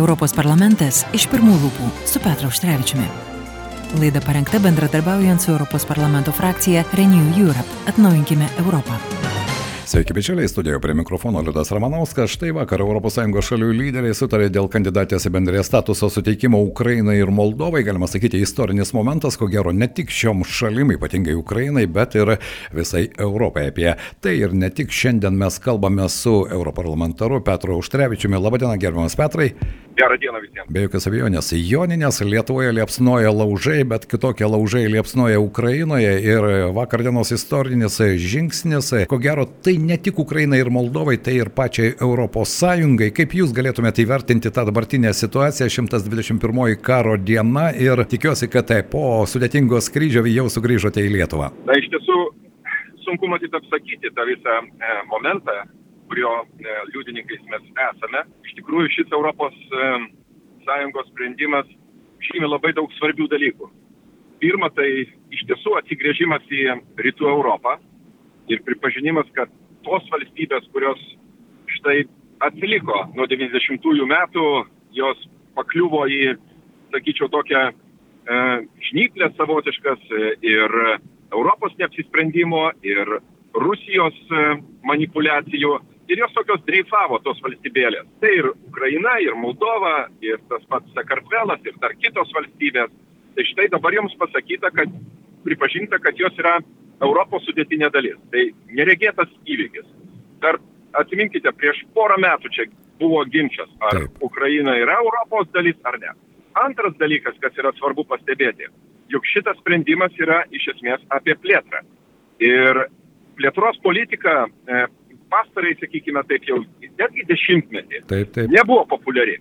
Europos parlamentas iš pirmų lūpų su Petru Užtrevičiumi. Laida parengta bendradarbiaujant su Europos parlamento frakcija Renew Europe. Atnaujinkime Europą. Sveiki, bičiuliai, studijoje prie mikrofono Liudas Ramanauskas. Štai vakar ES šalių lyderiai sutarė dėl kandidatės į bendrės statuso suteikimo Ukrainai ir Moldovai. Galima sakyti, istorinis momentas, ko gero, ne tik šiom šalim, ypatingai Ukrainai, bet ir visai Europai. Apie tai ir ne tik šiandien mes kalbame su europarlamentaru Petru Užtrevičiumi. Labadiena, gerbiamas Petrai. Gerą dieną visiems. Be jokios abejonės, Joninės Lietuvoje liepsnoja laužai, bet kitokie laužai liepsnoja Ukrainoje ir vakar dienos istorinis žingsnis, ko gero, tai ne tik Ukrainai ir Moldovai, tai ir pačiai Europos Sąjungai. Kaip jūs galėtumėte įvertinti tą dabartinę situaciją 121 karo diena ir tikiuosi, kad tai po sudėtingo skrydžio jau sugrįžote į Lietuvą. Na, iš tiesų, sunku matyti apsakyti tą visą e, momentą, kurio e, liudininkais mes esame. Iš tikrųjų, šis Europos e, Sąjungos sprendimas žymi labai daug svarbių dalykų. Pirma, tai iš tiesų atsigrėžimas į rytų Europą ir pripažinimas, kad tos valstybės, kurios štai atsiliko nuo 90-ųjų metų, jos pakliuvo į, sakyčiau, tokią e, žnyklę savotiškas e, ir Europos neapsisprendimo, ir Rusijos e, manipulacijų. Ir jos tokios dreifavo tos valstybėlės. Tai ir Ukraina, ir Moldova, ir tas pats Sakartvelas, ir dar kitos valstybės. Tai štai dabar jums pasakyta, kad pripažinta, kad jos yra Europos sudėtinė dalis. Tai neregėtas įvykis. Dar atsiminkite, prieš porą metų čia buvo ginčas, ar Taip. Ukraina yra Europos dalis ar ne. Antras dalykas, kas yra svarbu pastebėti, juk šitas sprendimas yra iš esmės apie plėtrą. Ir plėtros politika e, pastarai, sakykime taip, jau netgi dešimtmetį taip, taip. nebuvo populiari.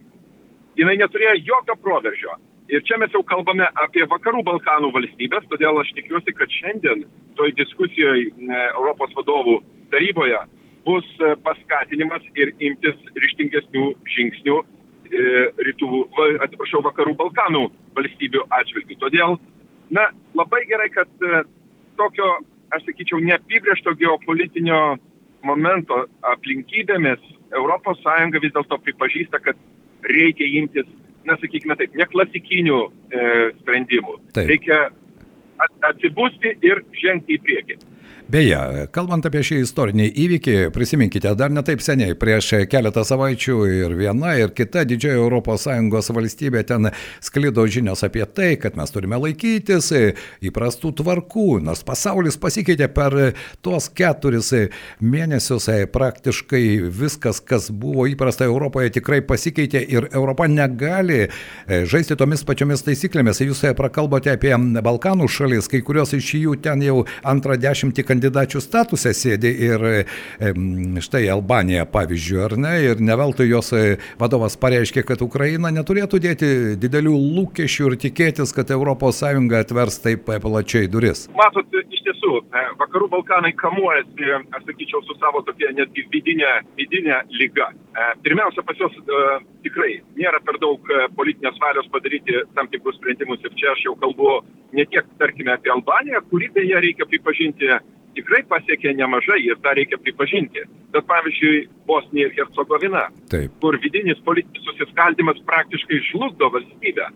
Jis neturėjo jokio proveržio. Ir čia mes jau kalbame apie vakarų Balkanų valstybės, todėl aš tikiuosi, kad šiandien toj diskusijoje Europos vadovų taryboje bus e, paskatinimas ir imtis ryštingesnių žingsnių e, rytų, atsiprašau, vakarų Balkanų valstybių atžvilgių. Todėl, na, labai gerai, kad e, tokio, aš sakyčiau, neapibriešto geopolitinio momento aplinkybėmis ES vis dėlto pripažįsta, kad reikia imtis na, sakykime taip, ne klasikinių e, sprendimų. Taip. Reikia atsibusti ir žengti į priekį. Beje, kalbant apie šį istorinį įvykį, prisiminkite, dar ne taip seniai, prieš keletą savaičių ir viena, ir kita didžioji ES valstybė ten sklido žinios apie tai, kad mes turime laikytis įprastų tvarkų, nors pasaulis pasikeitė per tuos keturis mėnesius, praktiškai viskas, kas buvo įprasta Europoje, tikrai pasikeitė ir Europa negali žaisti tomis pačiomis taisyklėmis. Jūs prakalbote apie Balkanų šalis, kai kurios iš jų ten jau antrą dešimtį kandidačių statuse sėdi ir štai Albanija, pavyzdžiui, ar ne, ir neveltui jos e, vadovas pareiškė, kad Ukraina neturėtų dėti didelių lūkesčių ir tikėtis, kad ES atvers taip plačiai duris. Matot, iš tiesų, e, vakarų Balkanai kamuojasi, aš sakyčiau, su savo tokia netgi vidinė, vidinė lyga. E, pirmiausia, pas juos tikrai nėra per daug politinės valios padaryti tam tikrus sprendimus ir čia aš jau kalbu ne tiek, tarkime, apie Albaniją, kuri beje reikia pripažinti tikrai pasiekė nemažai ir tą reikia pripažinti. Bet pavyzdžiui, Bosnija ir Hercegovina, Taip. kur vidinis politinis susiskaldimas praktiškai žlugdo valstybę.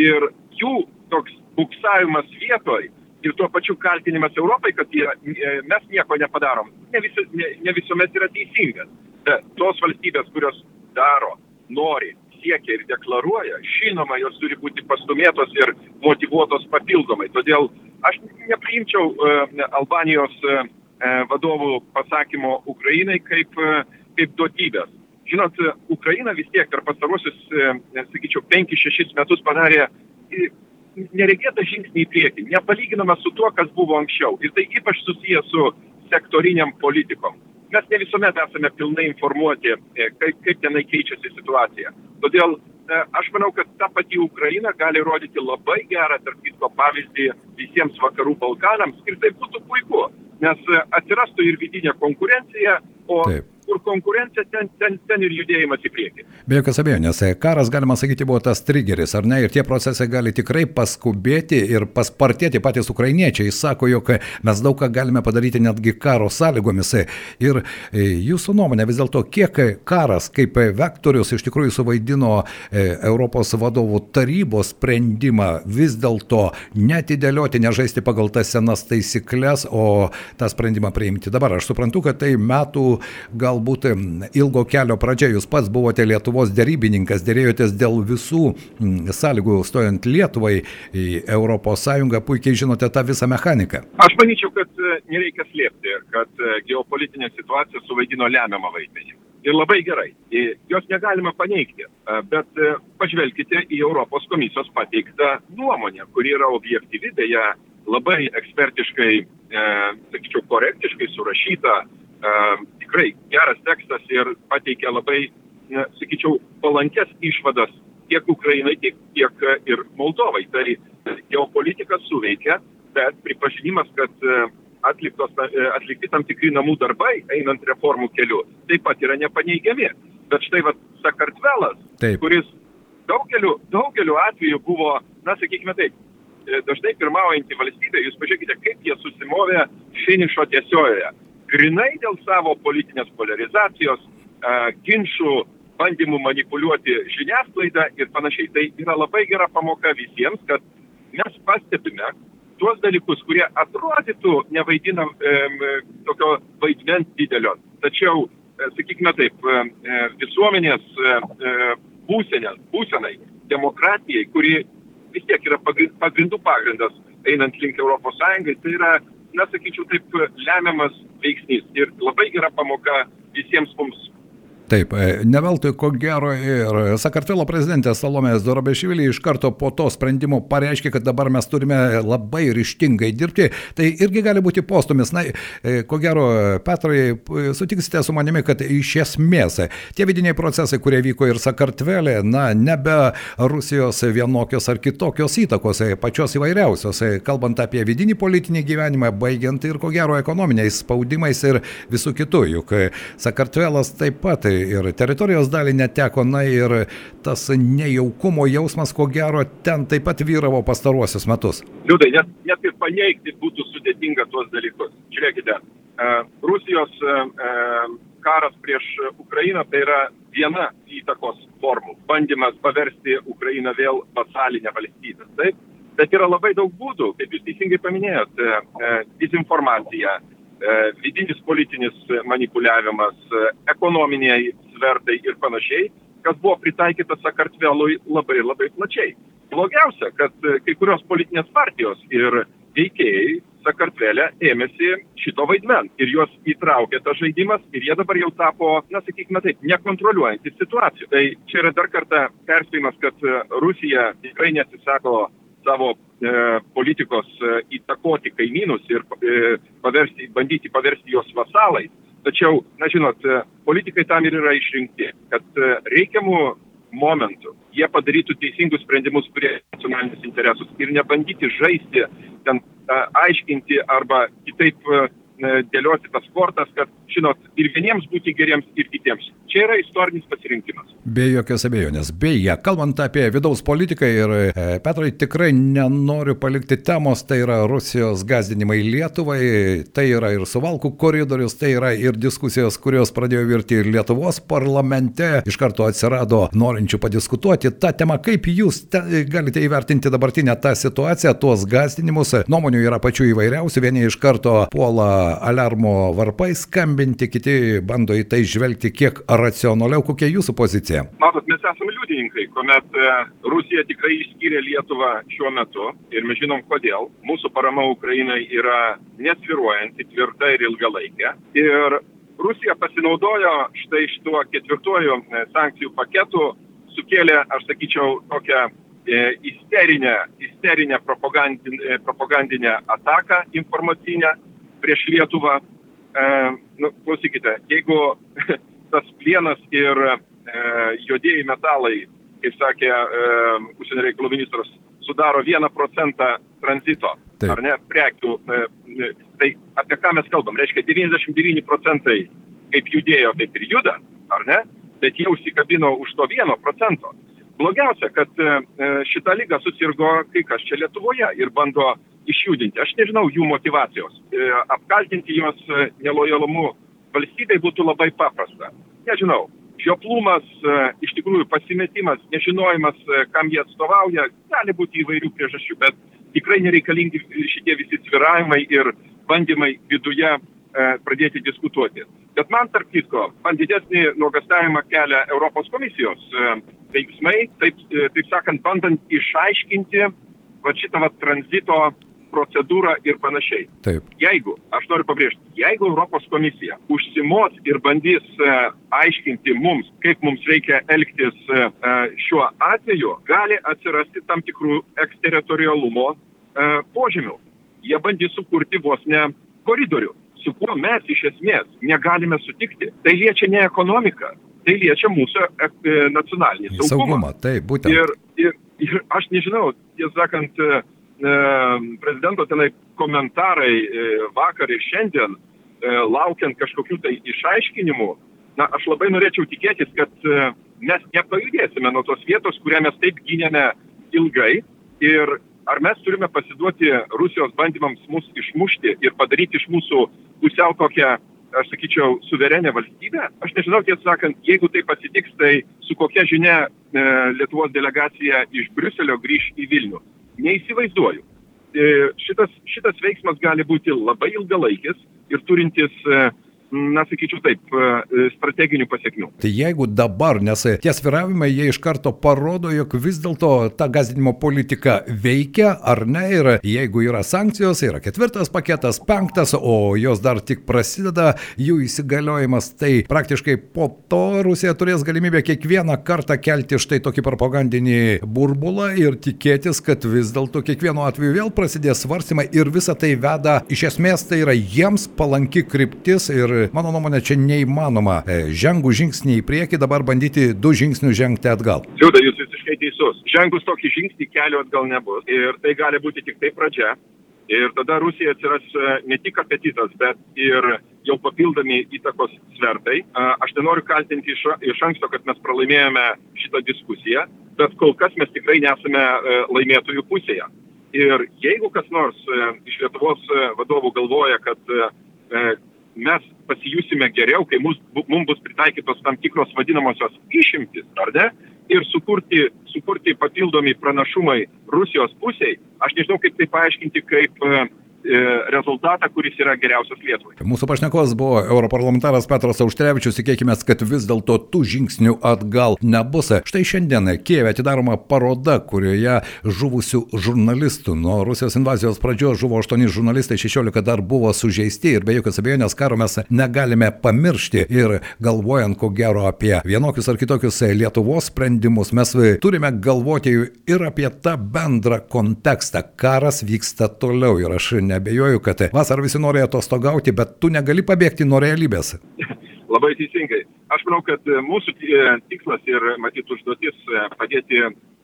Ir jų toks buksavimas vietoj ir tuo pačiu kaltinimas Europai, kad jie, e, mes nieko nepadarom, ne, visi, ne, ne visuomet yra teisingas. Bet tos valstybės, kurios daro, nori, siekia ir deklaruoja, žinoma, jos turi būti pastumėtos ir motivuotos papildomai. Todėl aš nepriimčiau e, Albanijos e, e, vadovų pasakymo Ukrainai kaip, kaip duotybės. Žinot, Ukraina vis tiek per pastarosius, sakyčiau, 5-6 metus padarė nereikėtą žingsnį į priekį, nepalyginama su tuo, kas buvo anksčiau. Ir tai ypač susijęs su sektoriniam politikom. Mes ne visuomet esame pilnai informuoti, kaip, kaip tenai keičiasi situacija. Todėl aš manau, kad ta pati Ukraina gali rodyti labai gerą, tarp kitko, pavyzdį visiems vakarų Balkanams ir tai būtų puiku, nes e, atsirastų ir vidinė konkurencija, o Taip. Kur konkurencija, ten, ten, ten ir judėjimas į priekį. Be jokios abejonės, karas, galima sakyti, buvo tas trigeris, ar ne? Ir tie procesai gali tikrai paskubėti ir paspartėti patys ukrainiečiai. Jis sako, jog mes daug ką galime padaryti netgi karo sąlygomis. Ir e, jūsų nuomonė vis dėlto, kiek karas kaip vektorius iš tikrųjų suvaidino e, Europos vadovų tarybos sprendimą vis dėlto netidėlioti, nežaisti pagal tas senas taisyklės, o tą sprendimą priimti dabar. Aš suprantu, kad tai metų galbūt ilgo kelio pradžia. Jūs pats buvote Lietuvos dėrybininkas, dėrėjotės dėl visų sąlygų stojant Lietuvai į ES, puikiai žinote tą visą mechaniką. Aš manyčiau, kad e, nereikia slėpti, kad e, geopolitinė situacija suvaidino lemiamą vaidmenį. Ir labai gerai. Jos negalima paneigti. E, bet pažvelkite į Europos komisijos pateiktą nuomonę, kuri yra objektyvi, beje, labai ekspertiškai, e, sakyčiau, korektiškai surašyta, e, tikrai geras tekstas ir pateikia labai, e, sakyčiau, palankes išvadas tiek Ukrainai, tiek, tiek ir Moldovai. Tai geopolitika suveikia, bet pripažinimas, kad e, atliktos, e, atlikti tam tikri namų darbai, einant reformų keliu, taip pat yra nepaneigiami. Bet štai va Sakartvelas, taip. kuris daugeliu, daugeliu atveju buvo, na sakykime taip, E, dažnai pirmaujanti valstybė, jūs pažiūrėkite, kaip jie susimovė finišo tiesiojoje. Grinai dėl savo politinės polarizacijos, ginčių, bandymų manipuliuoti žiniasklaidą ir panašiai. Tai yra labai gera pamoka visiems, kad mes pastebime tuos dalykus, kurie atrodytų nevaidina e, tokio vaidmens didelio. Tačiau, e, sakykime taip, e, visuomenės e, būsenės, būsenai, demokratijai, kuri vis tiek yra pagrindų pagrindas einant link Sąjungai, tai yra, na, sakyčiau, taip lemiamas veiksnys. Ir labai gera pamoka visiems mums Taip, e, ne veltui, ko gero, ir Sakartvelo prezidentė Salomės Dorobešvilį iš karto po to sprendimo pareiškė, kad dabar mes turime labai ryštingai dirbti. Tai irgi gali būti postumis. Na, e, ko gero, Petrai, sutiksite su manimi, kad iš esmės tie vidiniai procesai, kurie vyko ir Sakartvelė, na, nebe Rusijos vienokios ar kitokios įtakos, e, pačios įvairiausios, kalbant apie vidinį politinį gyvenimą, baigiant ir ko gero ekonominiais spaudimais ir visų kitų. Juk Sakartvelas taip pat ir teritorijos dalį neteko, na ir tas nejaukumo jausmas, ko gero, ten taip pat vyravo pastaruosius metus. Liūdai, net, net ir paneigti būtų sudėtinga tuos dalykus. Žiūrėkite, Rusijos karas prieš Ukrainą tai yra viena įtakos formų. Bandymas paversti Ukrainą vėl vasalinę valstybę. Taip? Bet yra labai daug būdų, kaip jūs teisingai paminėjote, dezinformacija, E, vidinis politinis manipuliavimas, e, ekonominiai svertai ir panašiai, kas buvo pritaikyta Sakartvelui labai labai plačiai. Blogiausia, kad e, kai kurios politinės partijos ir veikėjai Sakartvelė ėmėsi šito vaidmen ir juos įtraukė tas žaidimas ir jie dabar jau tapo, na sakykime taip, nekontroliuojantys situacijų. Tai čia yra dar kartą perspėjimas, kad Rusija tikrai nesisako savo e, politikos e, įtakoti kaimynus ir e, paversti, bandyti paversti juos vasalais. Tačiau, na žinot, e, politikai tam ir yra išrinkti, kad e, reikiamų momentų jie padarytų teisingus sprendimus prie nacionalinius interesus ir nebandyti žaisti, ten a, aiškinti arba kitaip a, dėlioti tas kortas, kad, žinot, ir vieniems būti geriems, ir kitiems. Čia yra istorinis pasirinkimas. Be jokios abejonės. Beje, kalbant apie vidaus politiką ir e, Petrai tikrai nenoriu palikti temos, tai yra Rusijos gazdinimai Lietuvai, tai yra ir suvalkų koridorius, tai yra ir diskusijos, kurios pradėjo virti ir Lietuvos parlamente. Iš karto atsirado norinčių padiskutuoti tą temą, kaip jūs te, galite įvertinti dabartinę tą situaciją, tuos gazdinimus. Nuomonių yra pačių įvairiausių, vieni iš karto puola alarmo varpai skambinti, kiti bando į tai žvelgti kiek racionaliau. Kokia jūsų pozicija? Matot, mes esame liudininkai, kuomet e, Rusija tikrai išskyrė Lietuvą šiuo metu ir mes žinom kodėl. Mūsų parama Ukrainai yra nesviruojanti, tvirta ir ilgalaikė. Ir Rusija pasinaudojo štai šituo ketvirtuoju e, sankcijų paketu, sukėlė, aš sakyčiau, tokią e, isterinę, isterinę propagandinę, propagandinę ataką informacinę prieš Lietuvą. E, nu, klausykite, jeigu tas plienas ir e, juodieji metalai, kaip sakė e, užsienio reikalų ministras, sudaro vieną procentą tranzito, Taip. ar ne, prekių, e, tai apie ką mes kalbam? Reiškia, 99 procentai kaip judėjo, taip ir juda, ar ne? Bet jie užsikabino už to vieno procento. Blogiausia, kad e, šitą lygą susirgo kai kas čia Lietuvoje ir bando išjudinti. Aš nežinau jų motivacijos. E, apkaltinti juos nelojalumu valstybei būtų labai paprasta. Nežinau. Žioplumas, iš tikrųjų pasimetimas, nežinojimas, kam jie atstovauja, gali būti įvairių priežasčių, bet tikrai nereikalingi šitie visi sviravimai ir bandymai viduje e, pradėti diskutuoti. Bet man, tarp kitko, man didesnį nuogastavimą kelia Europos komisijos e, veiksmai, taip, e, taip sakant, bandant išaiškinti va šitą va tranzito procedūrą ir panašiai. Taip. Jeigu, aš noriu pabrėžti, jeigu Europos komisija užsimos ir bandys uh, aiškinti mums, kaip mums reikia elgtis uh, šiuo atveju, gali atsirasti tam tikrų eksteritorialumo požymių jie bandys sukurti vos ne koridorių, su kuo mes iš esmės negalime sutikti. Tai liečia ne ekonomiką, tai liečia mūsų e, e nacionalinį saugumą. Saugumą, taip, būtent. Ir, ir, ir aš nežinau, tiesą sakant, e, e, prezidento tenai komentarai e, vakar ir šiandien, e, laukiant kažkokių tai išaiškinimų, na, aš labai norėčiau tikėtis, kad e, mes nepajudėsime nuo tos vietos, kurią mes taip gynėme ilgai ir ar mes turime pasiduoti Rusijos bandymams mus išmušti ir padaryti iš mūsų pusiau tokią, aš sakyčiau, suverenę valstybę? Aš nežinau, tiesą sakant, jeigu tai pasitiks, tai su kokia žinia e, Lietuvos delegacija iš Briuselio grįž į Vilnių. Neįsivaizduoju. E, šitas, šitas veiksmas gali būti labai ilgalaikis ir turintis e, na, sakyčiau taip, e, strateginių pasiekmių. Tai jeigu dabar, nes tie sviravimai, jie iš karto parodo, jog vis dėlto ta gazdinimo politika veikia ar ne, ir jeigu yra sankcijos, yra ketvirtas paketas, penktas, o jos dar tik prasideda, jų įsigaliojimas, tai praktiškai po to Rusija turės galimybę kiekvieną kartą kelti štai tokį propagandinį burbulą ir tikėtis, kad vis dėlto kiekvienu atveju vėl prasidės svarstymai ir visa tai veda, iš esmės tai yra jiems palanki kryptis ir mano nuomonė, čia neįmanoma e, žengų žingsnį į priekį dabar bandyti du žingsnius žengti atgal. Žiūda, jūs visiškai teisus. Žengus tokį žingsnį kelio atgal nebus. Ir tai gali būti tik tai pradžia. Ir tada Rusija atsiras e, ne tik apetitas, bet ir jau papildomi įtakos svertai. Aš nenoriu kaltinti iš, iš anksto, kad mes pralaimėjome šitą diskusiją, bet kol kas mes tikrai nesame e, laimėtojų pusėje. Ir jeigu kas nors iš Lietuvos vadovų galvoja, kad mes pasijusime geriau, kai mums, mums bus pritaikytos tam tikros vadinamosios išimtis, ar ne? Ir sukurti, sukurti papildomi pranašumai Rusijos pusiai, aš nežinau, kaip tai paaiškinti, kaip E, rezultatą, kuris yra geriausias Lietuvai. Mūsų pašnekovas buvo europarlamentaras Petras Auštrevičius, tikėkime, kad vis dėlto tų žingsnių atgal nebus. Štai šiandien Kievė atidaroma paroda, kurioje žuvusių žurnalistų nuo Rusijos invazijos pradžios žuvo 8 žurnalistai, 16 dar buvo sužeisti ir be jokios abejonės karo mes negalime pamiršti ir galvojant ko gero apie vienokius ar kitokius Lietuvos sprendimus, mes turime galvoti ir apie tą bendrą kontekstą. Karas vyksta toliau ir aš ne nebejoju, kad vasarą visi nori atostogauti, bet tu negali pabėgti nuo realybės. Labai teisingai. Aš manau, kad mūsų e, tikslas ir matyt užduotis e, padėti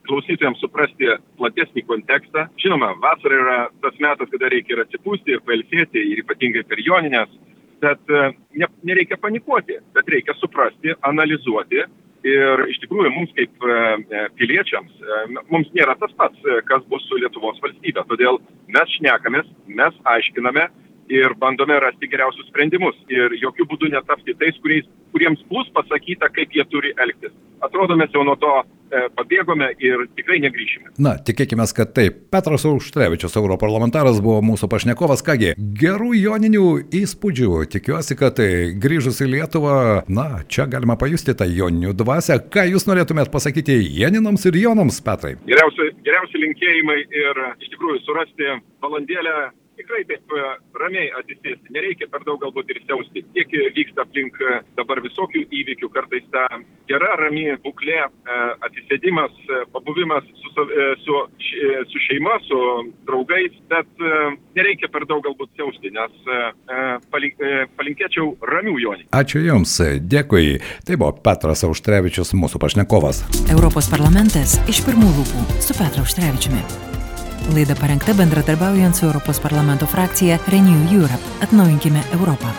klausytojams suprasti platesnį kontekstą. Žinoma, vasara yra tas metas, kada reikia ir atsipūsti, ir pailsėti, ir ypatingai per joninės, bet e, ne, nereikia panikuoti, bet reikia suprasti, analizuoti Ir iš tikrųjų mums kaip e, e, piliečiams, e, mums nėra tas pats, kas bus su Lietuvos valstybė. Todėl mes šnekamės, mes aiškiname ir bandome rasti geriausius sprendimus. Ir jokių būdų netapti tais, kuriais, kuriems bus pasakyta, kaip jie turi elgtis. Atrodo, mes jau nuo to e, pabėgome ir tikrai negrįšime. Na, tikėkime, kad taip. Petras Auštrevičius, europarlamentaras, buvo mūsų pašnekovas. Kągi, gerų joninių įspūdžių. Tikiuosi, kad tai, grįžus į Lietuvą, na, čia galima pajusti tą joninių dvasę. Ką jūs norėtumėt pasakyti Janinams ir Jonams, Petrai? Geriausi, geriausi linkėjimai ir iš tikrųjų surasti valandėlę tikrai taip e, ramiai atsisėsti, nereikia per daug galbūt ir siausti. Tiek vyksta aplink e, dabar visokių įvykių, kartais ta gera, rami būklė, e, atsisėdimas, pabuvimas su, su, su šeima, su draugais, bet nereikia per daug galbūt siausti, nes palinkėčiau ramių jonį. Ačiū Jums, dėkui. Tai buvo Petras Auštrevičius, mūsų pašnekovas. Europos parlamentas iš pirmų lūpų su Petru Auštrevičiumi. Laida parengta bendradarbiaujant su Europos parlamento frakcija Renew Europe. Atnaujinkime Europą.